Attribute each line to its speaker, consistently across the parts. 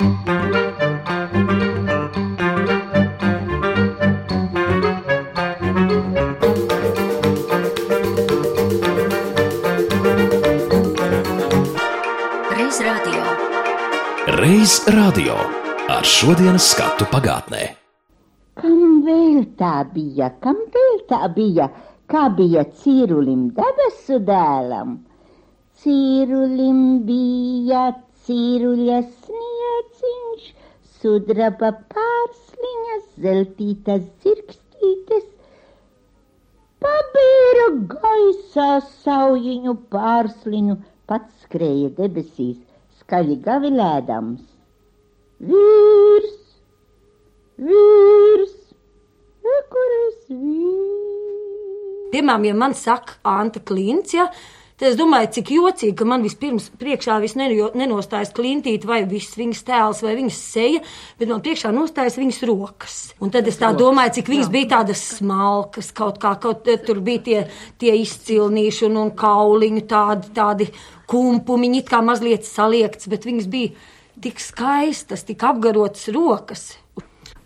Speaker 1: Reiz radio
Speaker 2: ar šodienas skatu pagātnē.
Speaker 3: Kam vēl tā bija, kam vēl tā bija, kā bija cīrulim debesu dēlam? Cīrulim bija cīruļa snieciņš, sudraba pārsliņas, zeltītas zirgstītes, pabīra gaisā saujiņu pārsliņu, pats skrēja debesīs, skaļi gavilēdams. Vīrs, vīrs, e, kur es vīrs?
Speaker 4: Piemēram, ja man saka Anta Klints, ja, tad es domāju, cik jocīgi, ka man vispirms priekšā neno- nenostājas klintīte vai viss viņas tēls vai viņas seja, bet man priekšā nostājas viņas rokas. Un tad es tā domāju, cik viņas bija tādas smalkas, kaut kā, kaut eh, tur bija tie, tie izcilnīši un, un kauliņu tādi, tādi kumpumiņi, it kā mazliet saliekts, bet viņas bija tik skaistas, tik apgarotas rokas.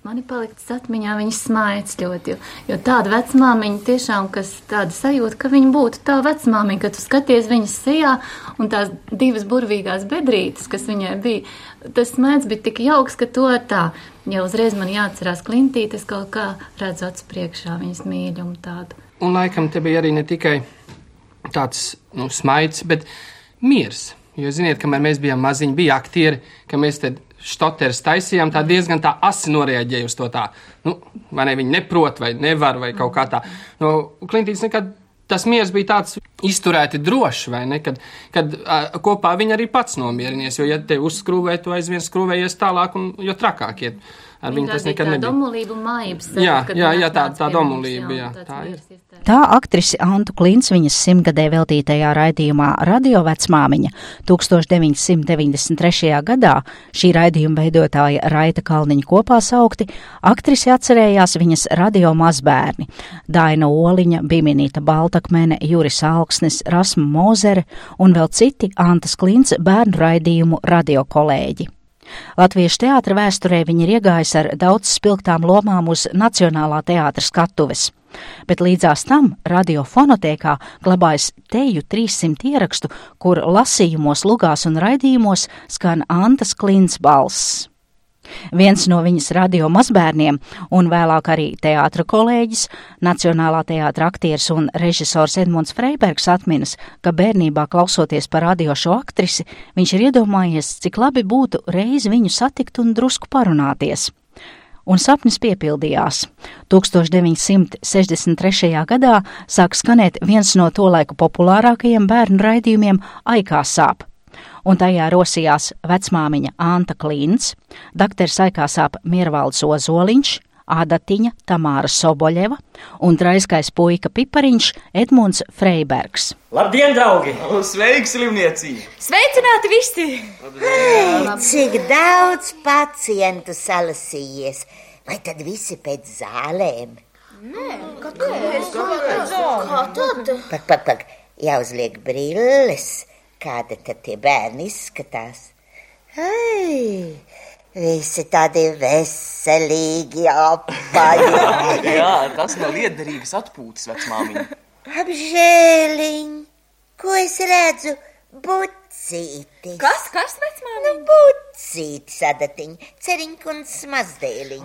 Speaker 5: Man ir palicis atmiņā viņas smaids ļoti, jo, jo tāda vecmāmiņa tiešām, kas tāda sajūta, ka viņa būtu tā vecmāmiņa, ka tu skaties viņas sejā un tās divas burvīgās bedrītes, kas viņai bija, tas smaids bija tik jauks, ka to tā, ja uzreiz man jāatcerās klintītes, kaut kā redzu acu priekšā viņas mīļumu tādu.
Speaker 6: Un laikam te bija arī ne tikai tāds nu, smaids, bet miers. Jo, ziniet, kamēr mēs bijām maziņi, bija aktieri, ka mēs te štoteris taisījām, tā diezgan tā asi noreaģēja uz to tā. Nu, vai ne viņi neprot, vai nevar, vai kaut kā tā. Nu, Klintīts nekad tas miers bija tāds izturēti drošs, vai ne? Kad, kad a, kopā viņi arī pats nomierinies, jo, ja te uzskrūvē, tu aizvien skrūvējies tālāk, un jo trakāk iet. Ar viņu tas nekad nebija.
Speaker 5: Domulība mājības.
Speaker 6: Jā, jā, jā, tā- tā domulība, jā, tā ir.
Speaker 7: Tā aktrise Antu Klints viņas simtgadē veltītajā raidījumā Radio vecmāmiņa 1993. gadā šī raidījuma veidotāja Raita Kalniņa kopā saukti, aktrise atcerējās viņas radio mazbērni - Daina Oliņa, Biminīta Baltakmene, Juris Alksnis, Rasma Mozere un vēl citi Antas Klints bērnu raidījumu radio kolēģi. Latviešu teātra vēsturē viņa ir iegājis ar daudz spilgtām lomām uz Nacionālā teātra skatuves. Bet līdzās tam radiofonotēkā glabājas teju 300 ierakstu, kur lasījumos, lugās un raidījumos skan Antas Klints balss. Viens no viņas radio mazbērniem un vēlāk arī teātra kolēģis, Nacionālā teātra aktieris un režisors Edmunds Freibergs atminas, ka bērnībā klausoties par radio šo aktrisi, viņš ir iedomājies, cik labi būtu reizi viņu satikt un drusku parunāties. Un sapnis piepildījās. 1963. gadā sāk skanēt viens no tolaika populārākajiem bērnu raidījumiem Aikā sāp un tajā rosījās vecmāmiņa Anta Klīns, dakteris Aikāsāp Miervalds Ozoliņš, Ādatiņa Tamāra Soboļeva un draiskais puika Pipariņš Edmunds Freibergs.
Speaker 8: Labdien, draugi!
Speaker 9: Sveiki, slimniecī!
Speaker 10: Sveicināti visi!
Speaker 3: Hei, cik daudz pacientu salasījies, vai tad visi pēc zālēm?
Speaker 10: Kā tad?
Speaker 3: Pak, pak, pak, jāuzliek brilles, kāda tad tie bērni izskatās. Hei, visi tādi veselīgi apaļi.
Speaker 9: Jā, tas nav liederīgas atpūtas, vecmāmiņa.
Speaker 3: Apžēliņ, ko es redzu? Bucītis.
Speaker 10: Kas, kas, vecmāmiņa?
Speaker 3: Nu, bucītis, adatiņ, ceriņkuns mazdēliņ.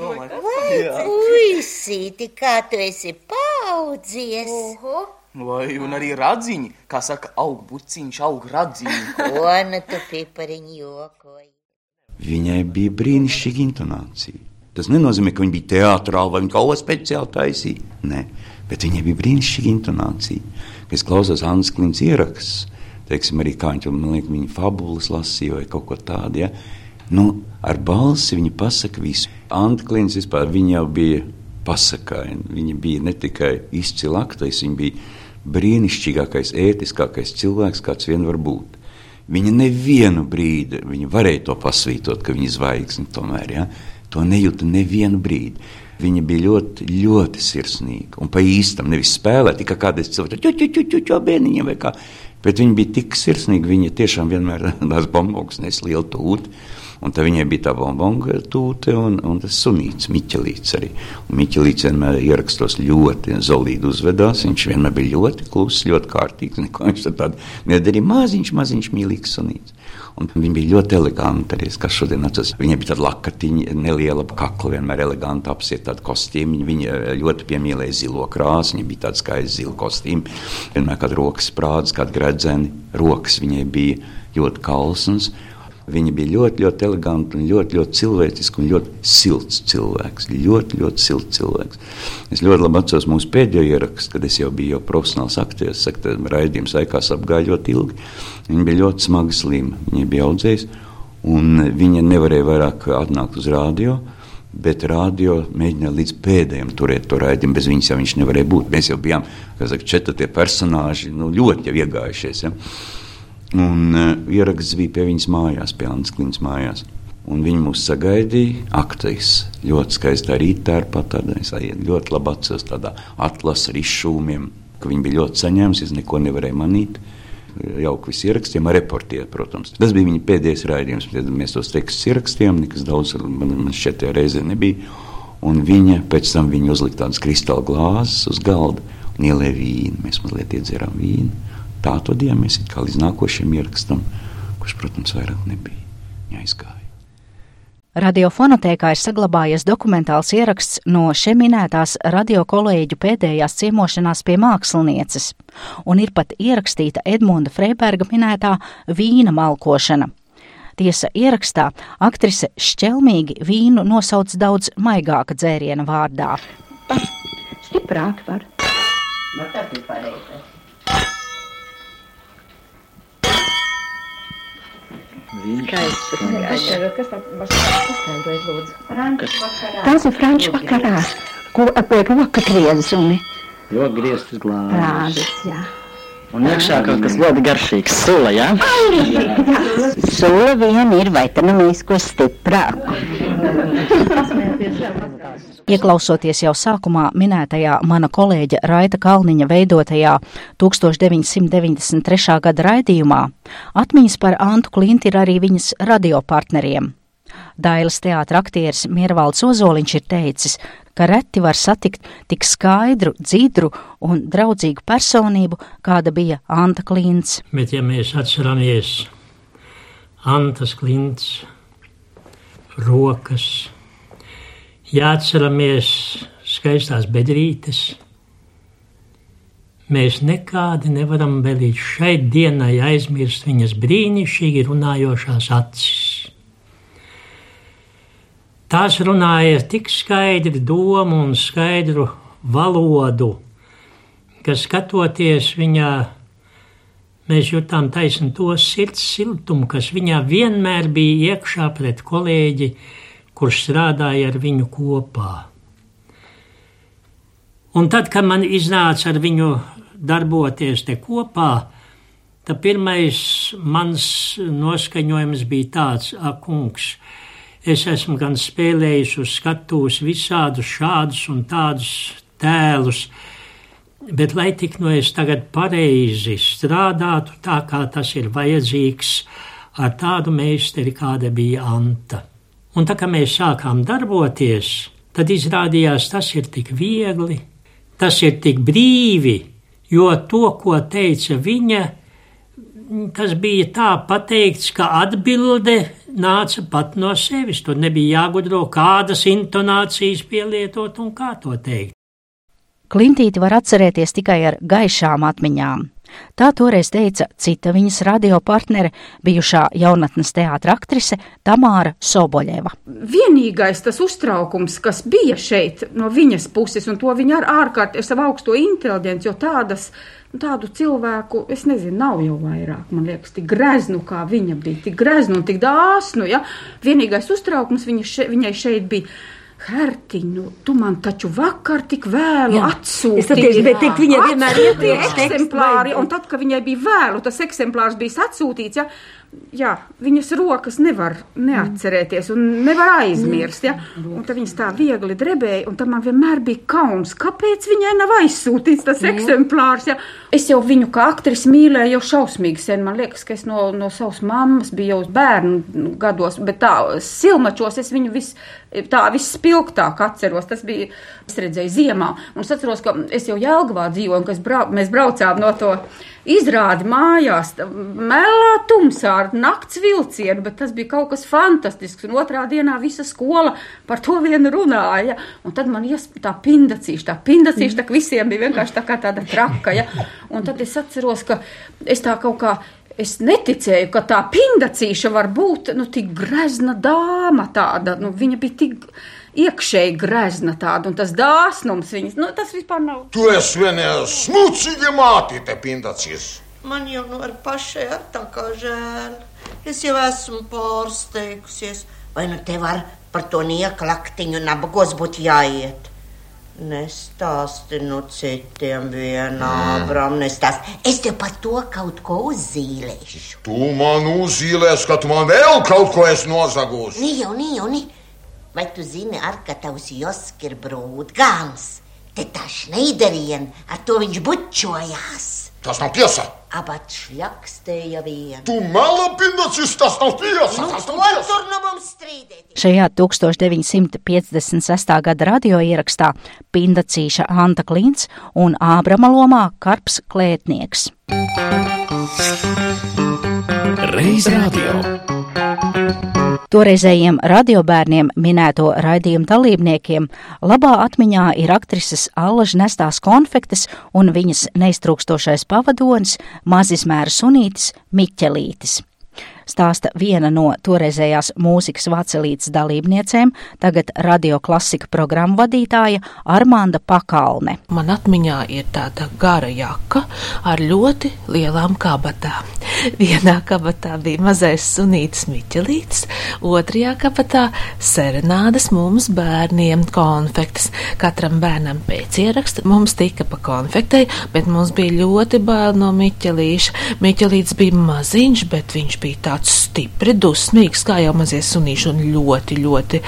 Speaker 9: domāju.
Speaker 3: Vai, puisīti, kā tu esi paudzies?
Speaker 10: Oho!
Speaker 9: Vai, un arī radziņi, kā saka, aug buciņš, aug radziņi.
Speaker 3: Ko nu tu pipariņu jokoji?
Speaker 11: Viņai bija brīnišķīga intonācija. Tas nenozīmē, ka viņa bija teātrāla vai viņa kaut ko speciāli taisīja. Nē, bet viņai bija brīnišķīga intonācija. Kad es klausos Annas Klīnas ierakstus, teiksim, arī kā viņa, man liekas, viņa fabulas lasīja vai kaut ko tādu. Ja? Nu, ar balsi viņa pasaka visu. Anna Klīns vispār viņa jau bija pasakaina. Viņa bija ne tikai izcila aktris, viņa bija brīnišķīgākais, ētiskākais cilvēks, kāds vien var būt. Viņa nevienu brīdi viņa varēja to pasvītot, ka viņa ir zvaigzne. Tomēr ja? to nejūta nevienu brīdi. Viņa bija ļoti, ļoti sirsnīga un pa īstam nevis spēlēt, tikai kādreiz tur tur tur bērniņiem vai kā. Bet viņa bija tik sirsnīga, viņa tiešām vienmēr tās bombongas nes lielu tūti. Un tad viņai bija tā bombonga tūte un, un tas sunīts, Miķelīts arī. Un Miķelīts vienmēr ierakstos ļoti zolīdi uzvedās. Viņš vienmēr bija ļoti kluss, ļoti kārtīgs. Neko viņš tad nedarīja maziņš, maziņš mīlīgs sunīts. Un viņa bija ļoti eleganta arī, kas šodien atceras. Viņai bija tāda lakatiņa, neliela kakla, vienmēr eleganta apsiet tādu kostīmu. Viņa ļoti piemīlēja zilo krāsu, viņai bija tāds skaists zila kostīms. Vienmēr kāda rokas sprādzes, kāda gredzeni, rokas viņai bija ļoti kalsnas. Viņa bija ļoti, ļoti eleganta, ļoti, ļoti cilvēciska un ļoti silts cilvēks. Ļoti, ļoti silts cilvēks. Es ļoti labi atceros mūsu pēdējo ierakstu, kad es jau biju jau profesionāls aktieris. Raidījums aikās apgāja ļoti ilgi. Viņa bija ļoti smagi slima. Viņa bija audzējusi, un viņa nevarēja vairāk atnākt uz rādio. Bet rādio mēģināja līdz pēdējiem turēt to raidījumu. Bez viņas jau viņš nevarēja būt. Mēs jau bijām saka, četri personāļi, nu, ļoti iegājušies. Ja? Un uh, ieraksts bija pie viņas mājās, pie Annas Klinas mājās. Un viņi mūs sagaidīja. Aktris ļoti skaistā rītā ar. Es ļoti labi atceros tādā atlases izšūmiem, ka viņi bija ļoti saņēmusi, es neko nevarēju manīt. Jauki viss ierakstījām, ar reportieru, protams. Tas bija viņa pēdējais raidījums. Tad mēs tos tekstus ierakstījām, nekas daudz man, man šeit tajā reizē nebija. Un viņa pēc tam viņa uzlika tādas kristāla glāzes uz galda un ielēja vīnu. Mēs mazliet iedzērām vīnu. Tā to dienu mēs kā līdz nākošajam ierakstam, kurš, protams, vairāk nebija. Viņa aizgāja.
Speaker 7: Radiofonotēkā ir saglabājies dokumentāls ieraksts no šiem minētās radio kolēģu pēdējās ciemošanās pie mākslinieces, un ir pat ierakstīta Edmunda Freiberga minētā vīna malkošana. Tiesa ierakstā aktrise šķelmīgi vīnu nosauc daudz maigāka dzēriena vārdā.
Speaker 8: Stiprāk var.
Speaker 3: Nu, tas ir pareizi.
Speaker 8: Tas ir franču vakarā, ko ap roka griezumi.
Speaker 12: Ļoti grieztas glāzes.
Speaker 8: Jā.
Speaker 12: Un iekšā kaut kas ļoti garšīgs. Sula, jā?
Speaker 8: Sula vien ir, vai tad nu stiprāku.
Speaker 7: Ieklausoties jau sākumā minētajā mana kolēģa Raita Kalniņa veidotajā 1993. gada raidījumā, atmiņas par Antu Klinti ir arī viņas radiopartneriem. Dailas teātra aktieris Miervalds Ozoliņš ir teicis, ka reti var satikt tik skaidru, dzidru un draudzīgu personību, kāda bija Anta Klints.
Speaker 13: Bet ja mēs atceramies Antas Klints rokas, jāatceramies skaistās bedrītes, mēs nekādi nevaram vēl līdz šai dienai aizmirst viņas brīnišķīgi runājošās acis. Tās runāja tik skaidru domu un skaidru valodu, ka skatoties viņā, mēs jutām taisnu to sirds siltumu, kas viņā vienmēr bija iekšā pret kolēģi, kurš strādāja ar viņu kopā. Un tad, kad man iznāca ar viņu darboties te kopā, tad pirmais mans noskaņojums bija tāds, ak, kungs, Es esmu gan spēlējis uz skatuves visādus šādus un tādus tēlus, bet lai tik no es tagad pareizi strādātu tā, kā tas ir vajadzīgs, ar tādu meistari, kāda bija Anta. Un tā kā mēs sākām darboties, tad izrādījās, tas ir tik viegli, tas ir tik brīvi, jo to, ko teica viņa, tas bija tā pateikts, ka atbilde nāca pat no sevis. Tur nebija jāgudro, kādas intonācijas pielietot un kā to teikt.
Speaker 7: Klintīti var atcerēties tikai ar gaišām atmiņām. Tā toreiz teica cita viņas radiopartnere, bijušā jaunatnes teātra aktrise Tamāra Soboļeva.
Speaker 14: Vienīgais tas uztraukums, kas bija šeit no viņas puses, un to viņa ar ārkārt ar savu augsto inteliģenci, jo tādas Tādu cilvēku, es nezinu, nav jau vairāk. Man liekas, tik greznu, kā viņa bija, tik greznu un tik dāsnu. Ja? Vienīgais uztraukums viņa še, viņai šeit bija. Hertiņu, tu man taču vakar tik vēlu atsūtīji.
Speaker 4: Bet tik viņa vienmēr
Speaker 14: iepriekš eksemplāri, un tad, kad viņai bija vēlu, tas eksemplārs bija atsūtīts, ja, jā, viņas rokas nevar neatcerēties un nevar aizmirst. Ja? Un tad viņas tā viegli drebēja, un tam man vienmēr bija kauns, kāpēc viņai nav aizsūtīts tas
Speaker 4: Jā.
Speaker 14: eksemplārs. Ja? Es jau viņu kā aktrisi mīlēju jau šausmīgi sen. Man liekas, ka es no, no savas mammas biju jau bērnu gados, bet tā silmačos es viņu vis, tā vispilgtāk atceros. Tas bija, es redzēju ziemā, un es atceros, ka es jau Jelgavā dzīvoju, un brau, mēs braucām no to izrādi mājās, melā tumsā ar nakts vilcienu, bet tas bija kaut kas fantastisks, un otrā dienā visa skola par to vienu runāja, un tad man ies tā pindacīša, tā pindacīša, tā visiem bija vienkārši tā kā tāda traka, ja, un tad es atceros, ka es tā kaut kā, Es neticēju, ka tā pindacīša var būt nu, tik grezna dāma. Tāda, nu, viņa bija tik iekšēji grezna tāda, un tas dāsnums viņas, nu, tas vispār nav.
Speaker 15: Tu esi viena smucīga mātīte, pindacīs.
Speaker 16: Man jau nu ar pašai ar tā kā žēl. Es jau esmu pārsteigusies.
Speaker 3: Vai nu te var par to nieklaktiņu nabagos būtu jāiet?
Speaker 16: Nestāsti nu citiem vienā, Abram, nestāsti.
Speaker 3: Es tev par to kaut ko uzzīlēšu.
Speaker 15: Tu man uzzīlēsi, ka tu man vēl kaut ko esi nozagusi.
Speaker 3: Nī jau, nī jau, nī. Vai tu zini, ar ka tavs Joskir brūdgāns? Te tā šneiderien, ar to viņš bučojās.
Speaker 15: Tas nav tiesa.
Speaker 3: Abat šļakstēja vien.
Speaker 15: Tu melo pindacīs, tas nav tiesa.
Speaker 3: Nu,
Speaker 15: tas nav tiesa.
Speaker 3: tur nu mums strīdēt?
Speaker 7: Šajā 1956. gada radioierakstā Pindacīša Anta Klints un Ābrama lomā Karps Klētnieks.
Speaker 2: Reiz radio.
Speaker 7: Toreizējiem radiobērniem minēto raidījumu dalībniekiem labā atmiņā ir aktrises Allaž nestās konfektes un viņas neiztrūkstošais pavadonis mazizmēra sunītis Miķelītis. Stāsta viena no toreizējās mūzikas vacelītes dalībniecēm, tagad radio klasika programmu vadītāja Armanda Pakalne.
Speaker 17: Man atmiņā ir tāda gara jaka ar ļoti lielām kabatām. Vienā kabatā bija mazais sunītis Miķelītis, otrajā kabatā serenādes mums bērniem konfektes. Katram bērnam pēc ieraksta mums tika pa konfektei, bet mums bija ļoti bail no Miķelīša. Miķelītis bija maziņš, bet viņš bija tāds stipri dusmīgs, kā jau mazie sunīši, un ļoti, ļoti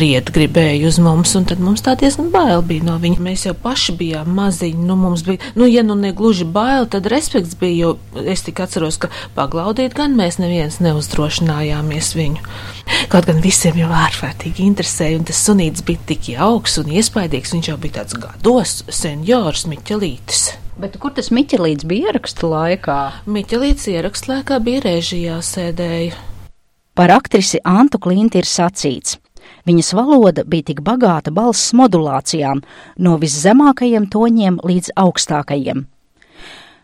Speaker 17: riet gribēja uz mums, un tad mums tā diezgan bail bija no viņa. Mēs jau paši bijām maziņi, nu mums bija, nu ja nu ne gluži bail, tad respekts bija, jo es tik atceros, ka paglaudīt gan mēs neviens neuzdrošinājāmies viņu. Kaut gan visiem jau ārkārtīgi interesēja, un tas sunītis bija tik jauks un iespaidīgs, viņš jau bija tāds gados seniors Miķelītis.
Speaker 7: Bet kur tas Miķelīts bija ieraksta laikā?
Speaker 17: Miķelīts ieraksta laikā bija režijā sēdēja.
Speaker 7: Par aktrisi Antu Klinti ir sacīts. Viņas valoda bija tik bagāta balss modulācijām, no viszemākajiem toņiem līdz augstākajiem.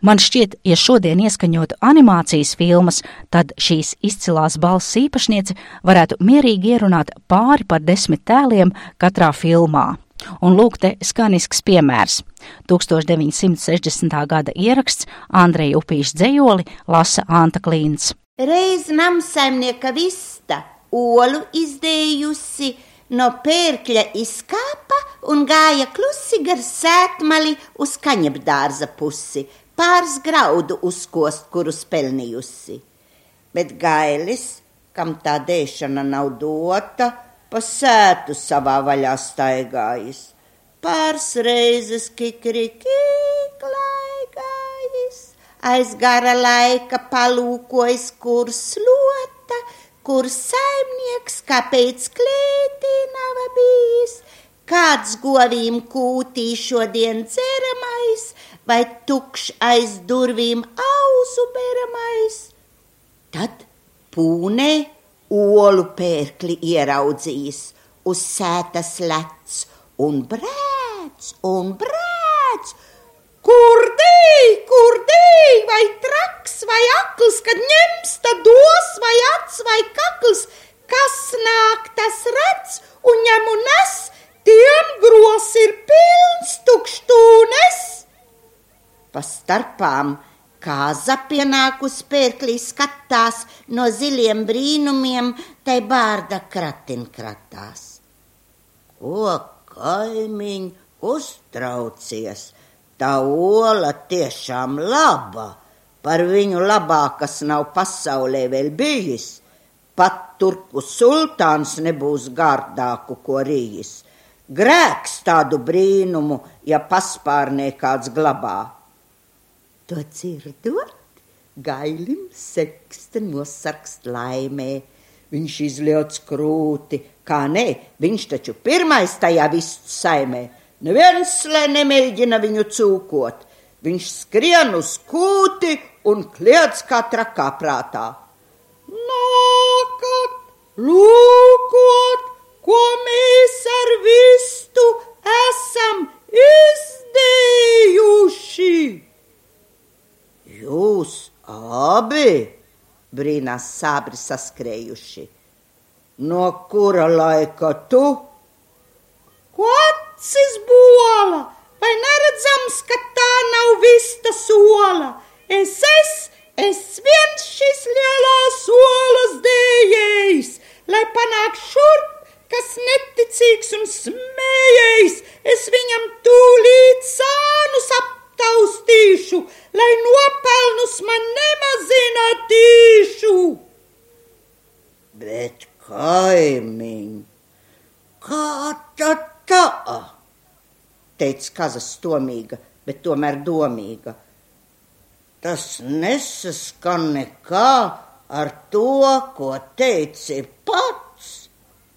Speaker 7: Man šķiet, ja šodien ieskaņotu animācijas filmas, tad šīs izcilās balss īpašniece varētu mierīgi ierunāt pāri par desmit tēliem katrā filmā. Un lūk, te skanisks piemērs. 1960. gada ieraksts Andreja Upīša dzējoli lasa Anta Klīns.
Speaker 3: Reiz namsaimnieka vista olu izdējusi no pērkļa izkāpa un gāja klusi gar sētmali uz kaņepdārza pusi, pāris graudu uzkost, kuru spelnījusi. Bet gailis, kam tā dēšana nav dota, pa sētu savā vaļā staigājis. Pāris reizes kikriki klaigājis, aiz gara laika palūkojis, kur slota, kur saimnieks, kāpēc klētī nav bijis, kāds govīm kūtī šodien dzeramais, vai tukšs aiz durvīm auzu beramais. Tad pūnē olu pērkli ieraudzījis uz sētas lec un brēc un brēc. Kur dēļ, kur dēļ, vai traks, vai akls, kad ņems, tad dos, vai acs, vai kakls, kas nāk, tas redz un ņem un nes, tiem gros ir pilns tukštūnes. Pa starpām Kāza pienākus pērklī skatās no ziliem brīnumiem, tai bārda kratin kratās. Ko kaimiņ uztraucies? Tā ola tiešām laba, Par viņu labākas nav pasaulē vēl bijis. Pat turku sultāns nebūs gārdāku, ko rījis. Grēks tādu brīnumu, ja paspārnē kāds glabā. To dzirdot, gailim sekste nosarkst laimē. Viņš izliec krūti, kā nē, viņš taču pirmais tajā visu saimē. Neviens, lai nemēģina viņu cūkot. Viņš skrien uz kūti un kliedz kā trakā prātā. Nākat, lūkot, ko mēs ar vistu esam izdējuši. Jūs abi, brīnās sābri saskrējuši. No kura laika tu? Ko acis bola? Vai neredzams, ka tā nav vista sola? Es esmu, es viens šis lielās solas dējējs, lai panāk šurp, kas neticīgs un smējējs, es viņam tūlīt sānus aptaustīšu, lai nopelnus man nemazinātīšu. Bet kaimiņ, kā tad tā? teica Kaza stomīga, bet tomēr domīga. Tas nesaskan nekā ar to, ko teici pats.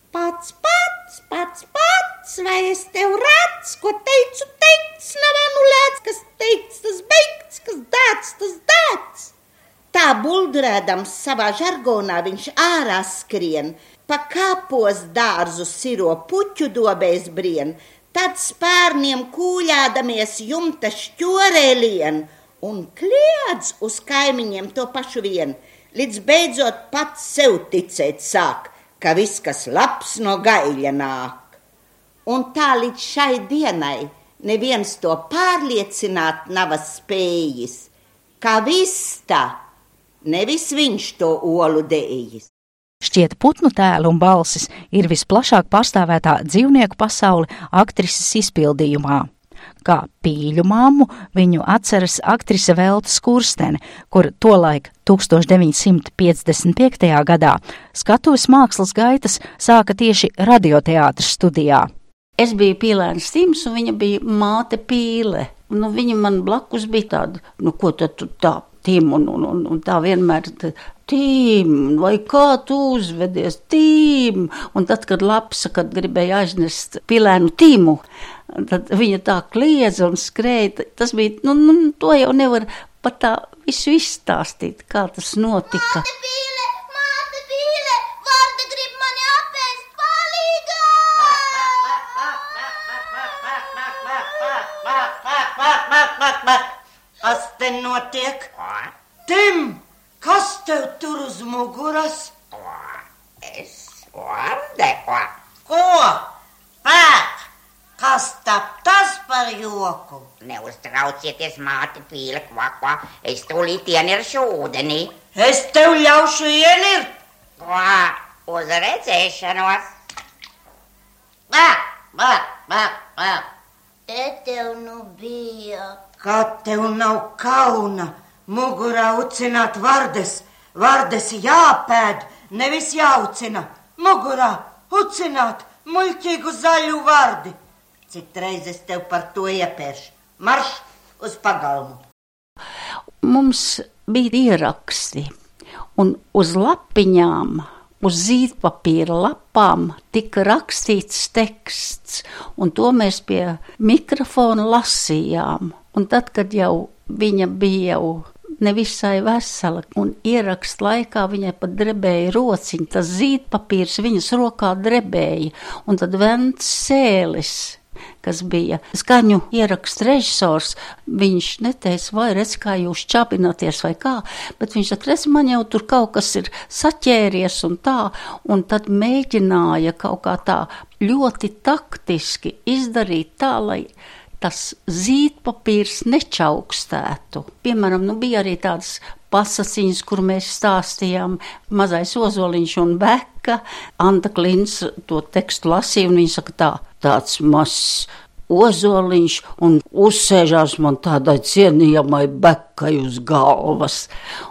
Speaker 3: Pats, pats, pats, pats, vai es tev redzu, ko teicu, teikts, nav anulēts, kas teikts, tas beigts, kas dēts, tas dēts. Tā buldrēdams savā žargonā viņš ārā skrien, pa kāpos dārzu siro puķu dobēs brien, tad spērniem kūļādamies jumta šķorē lien un kliedz uz kaimiņiem to pašu vien, līdz beidzot pats sev ticēt sāk, ka viss, kas labs no gaļa nāk. Un tā līdz šai dienai neviens to pārliecināt nav spējis, ka viss tā, nevis viņš to olu dējis.
Speaker 7: Šķiet, putnu tēli un balsis ir visplašāk pārstāvētā dzīvnieku pasaule aktrises izpildījumā. Kā pīļu māmu viņu atceras aktrise Velta Skurstene, kur tolaik 1955. gadā skatuves mākslas gaitas sāka tieši radioteātras studijā.
Speaker 18: Es biju pīlēns Tims, un viņa bija māte pīle. Nu, viņa man blakus bija tāda, nu, ko tad tu tā Tim, un, un, un, un tā vienmēr, Tim, vai kā tu uzvedies, Tim? Un tad, kad lapsa, kad gribēja aiznest pilēnu Timu, tad viņa tā kliedza un skrēja. Tas bija, nu, nu to jau nevar pat tā visu izstāstīt, kā tas notika. Māte
Speaker 3: Kas te notiek? Tim, kas tev tur uz muguras?
Speaker 19: Es vardeku.
Speaker 3: Ko? Pēc! Kas tas par joku?
Speaker 19: Neuztraucieties, māte pīle, kvakva. Es tūlīt ieniršu ūdenī.
Speaker 3: Es tev ļaušu ienirt.
Speaker 19: Ko? Uz redzēšanos.
Speaker 20: Bā, bā, bā, bā. Te tev nu bija.
Speaker 3: Kā tev nav kauna mugurā ucināt vardes, vardes jāpēd, nevis jāucina. Mugurā ucināt muļķīgu zaļu vardi. Citreiz es tev par to iepēršu. Marš uz pagalmu.
Speaker 18: Mums bija ieraksti, un uz lapiņām uz zīdpapīra lapām tika rakstīts teksts, un to mēs pie mikrofona lasījām. Un tad, kad jau viņa bija jau nevisai vesela, un ierakst laikā viņai pat drebēja rociņa, tas zīdpapīrs viņas rokā drebēja, un tad vents sēlis kas bija skaņu ieraksts režisors, viņš neteica, vai redz, kā jūs čapināties vai kā, bet viņš saka, redz, man jau tur kaut kas ir saķēries un tā, un tad mēģināja kaut kā tā ļoti taktiski izdarīt tā, lai tas zīdpapīrs nečaukstētu. Piemēram, nu bija arī tādas pasaciņas, kur mēs stāstījām mazais ozoliņš un beka. Anta Klins to tekstu lasīja, un viņa saka tā, tāds mazs ozoliņš un uzsēžās man tādai cienījamai bekai uz galvas.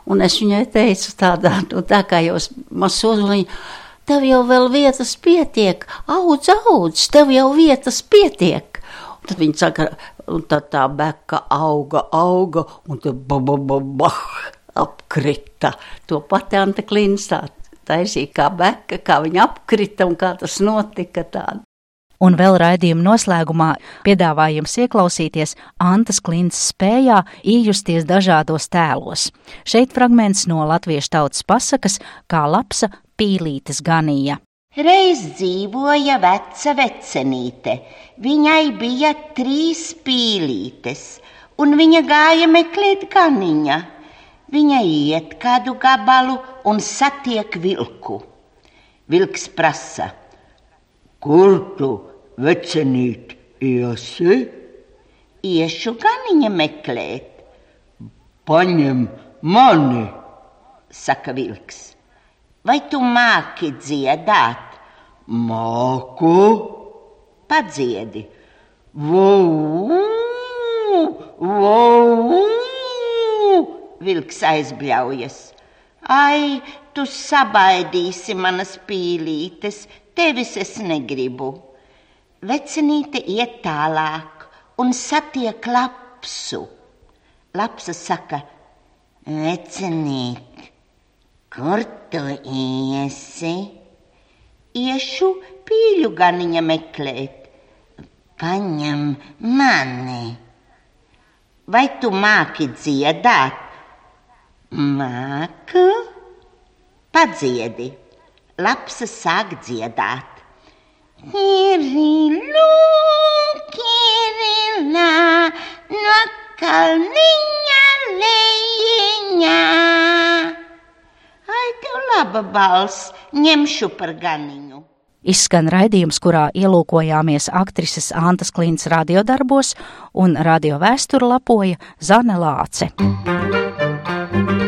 Speaker 18: Un es viņai teicu tādā, nu tā kā jūs mazs ozoliņš, tev jau vēl vietas pietiek, audz, audz, tev jau vietas pietiek. Un tad viņa saka, un tad tā beka auga, auga, un tad ba, ba, ba, bah, apkrita. To pati Anta Klinstā taisīja kā beka, kā viņa apkrita un kā tas notika tāda.
Speaker 7: Un vēl raidījuma noslēgumā piedāvājums ieklausīties Antas Klints spējā iejusties dažādos tēlos. Šeit fragments no latviešu tautas pasakas, kā lapsa pīlītes ganīja.
Speaker 3: Reiz dzīvoja veca vecenīte. Viņai bija trīs pīlītes, un viņa gāja meklēt ganiņa. Viņa iet kādu gabalu un satiek vilku. Vilks prasa: Kur tu, vecenīt, iesi? Iešu ganiņa meklēt. Paņem mani, saka vilks. Vai tu māki dziedāt? Māku, padziedi. Vau, vau, vilks aizbļaujas. Ai, tu sabaidīsi manas pīlītes, tevis es negribu. Vecinīte iet tālāk un satiek lapsu. Lapsa saka, vecinīt, kur tu iesi? Iešu pīļu ganiņa meklēt. Paņem mani. Vai tu māki dziedāt? Māku, padziedi. Lapsa sāk dziedāt. Kirilu, kirilā, no kalniņa lejiņā. Ai, tev laba balss, ņemšu par ganiņu.
Speaker 7: Izskan raidījums, kurā ielūkojāmies aktrises Antas Klints radiodarbos un radio vēsturu lapoja Zane Lāce.
Speaker 1: Reiz